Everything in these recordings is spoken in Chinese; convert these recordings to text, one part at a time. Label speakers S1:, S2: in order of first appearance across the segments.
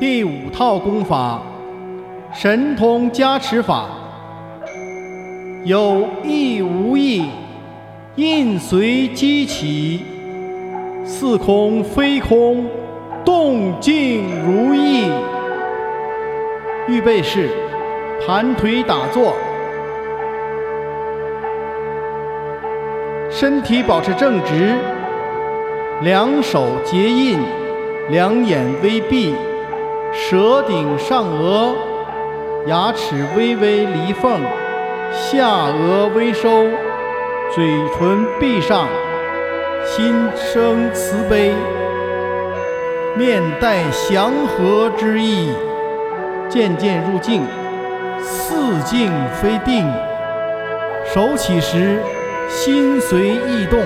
S1: 第五套功法神通加持法，有意无意，印随机起，似空非空，动静如意。预备式，盘腿打坐，身体保持正直，两手结印，两眼微闭。舌顶上颚，牙齿微微离缝，下颚微收，嘴唇闭上，心生慈悲，面带祥和之意，渐渐入静，似静非定。手起时，心随意动，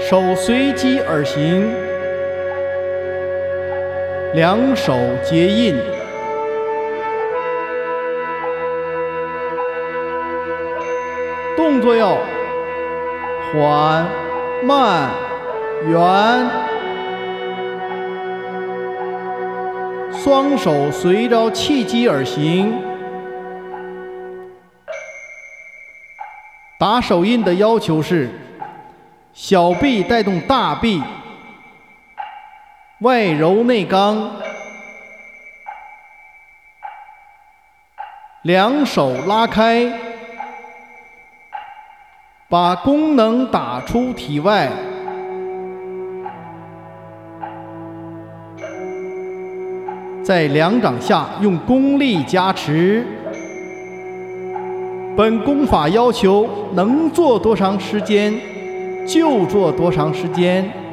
S1: 手随机而行。两手结印，动作要缓慢圆，双手随着气机而行。打手印的要求是：小臂带动大臂。外柔内刚，两手拉开，把功能打出体外，在两掌下用功力加持。本功法要求能做多长时间就做多长时间。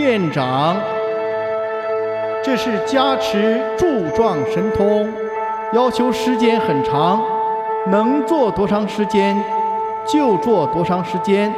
S1: 院长，这是加持柱状神通，要求时间很长，能做多长时间就做多长时间。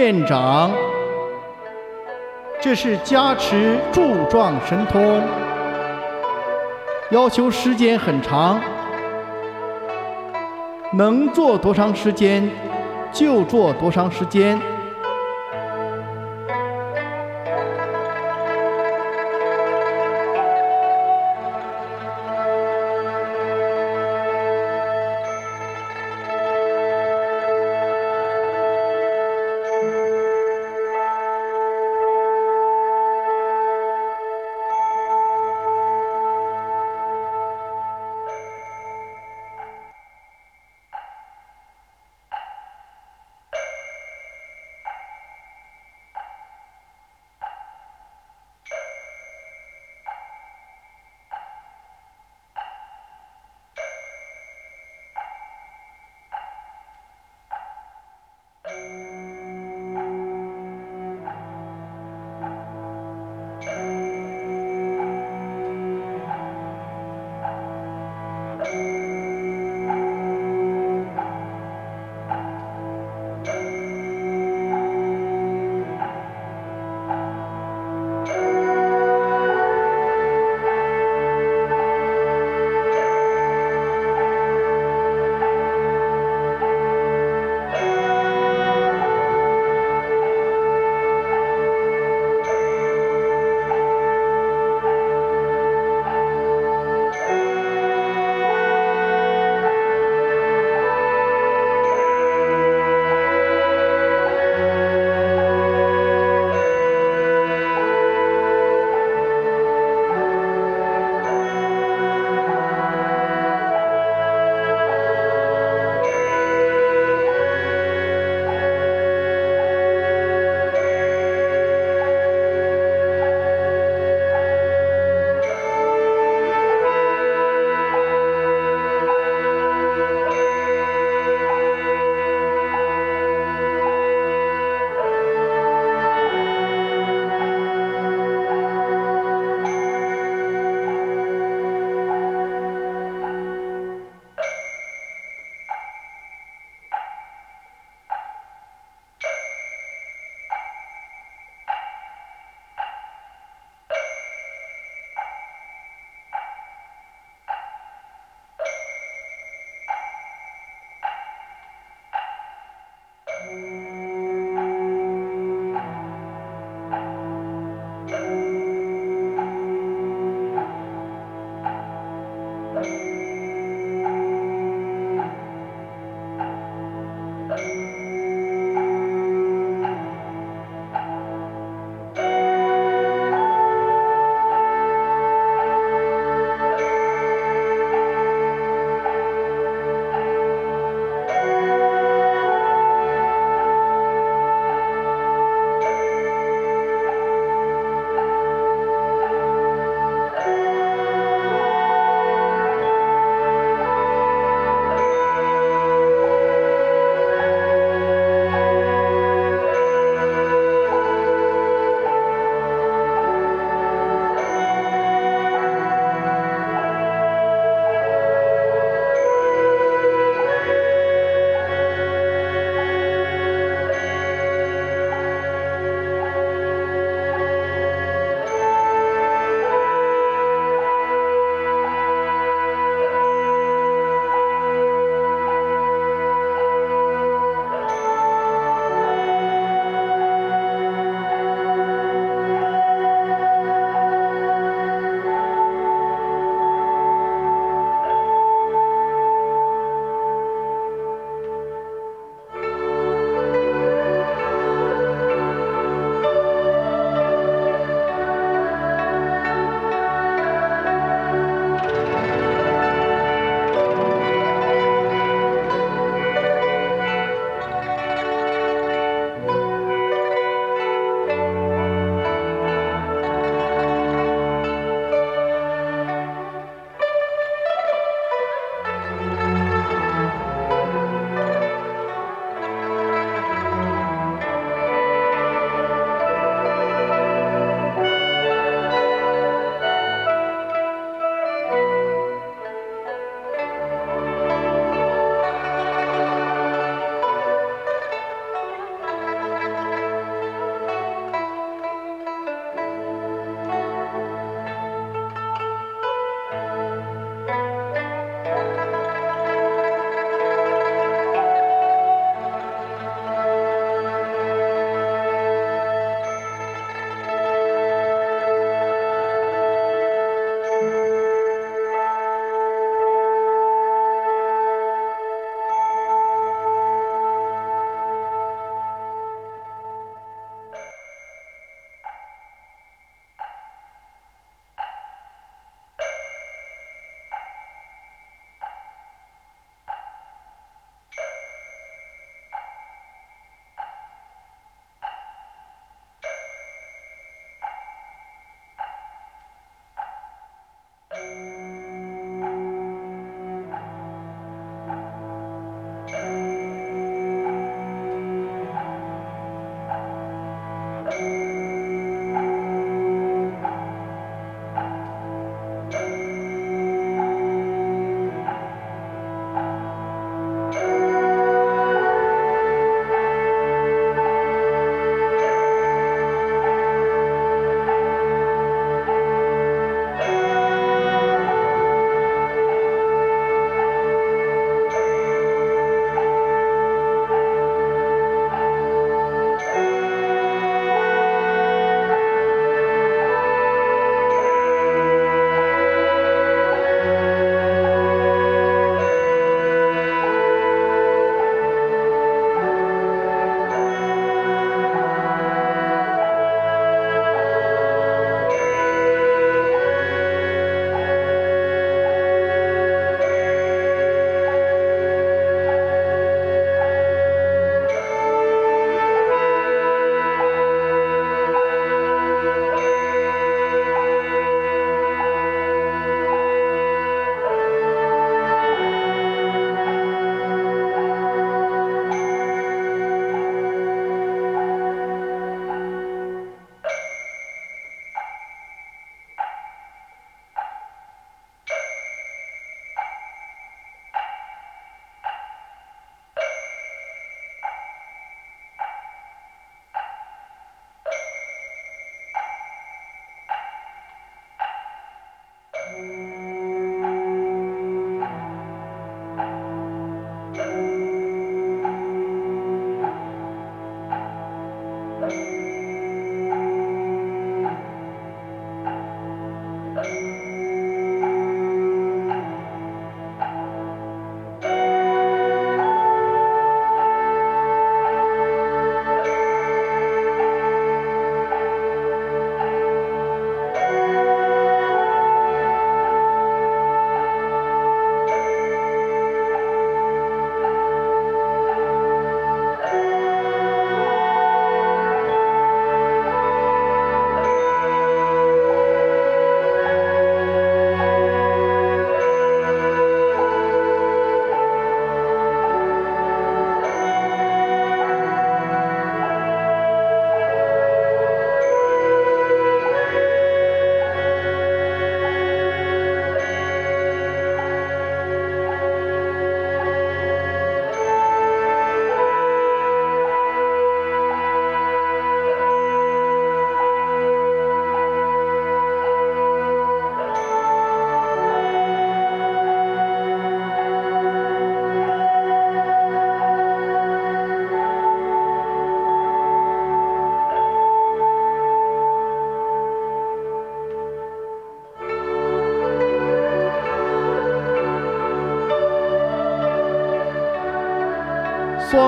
S1: 院长，这是加持柱状神通，要求时间很长，能做多长时间就做多长时间。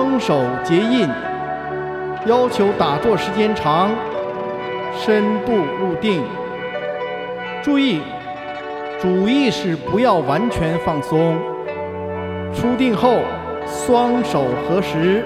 S1: 双手结印，要求打坐时间长，深度入定。注意，主意识不要完全放松。出定后，双手合十，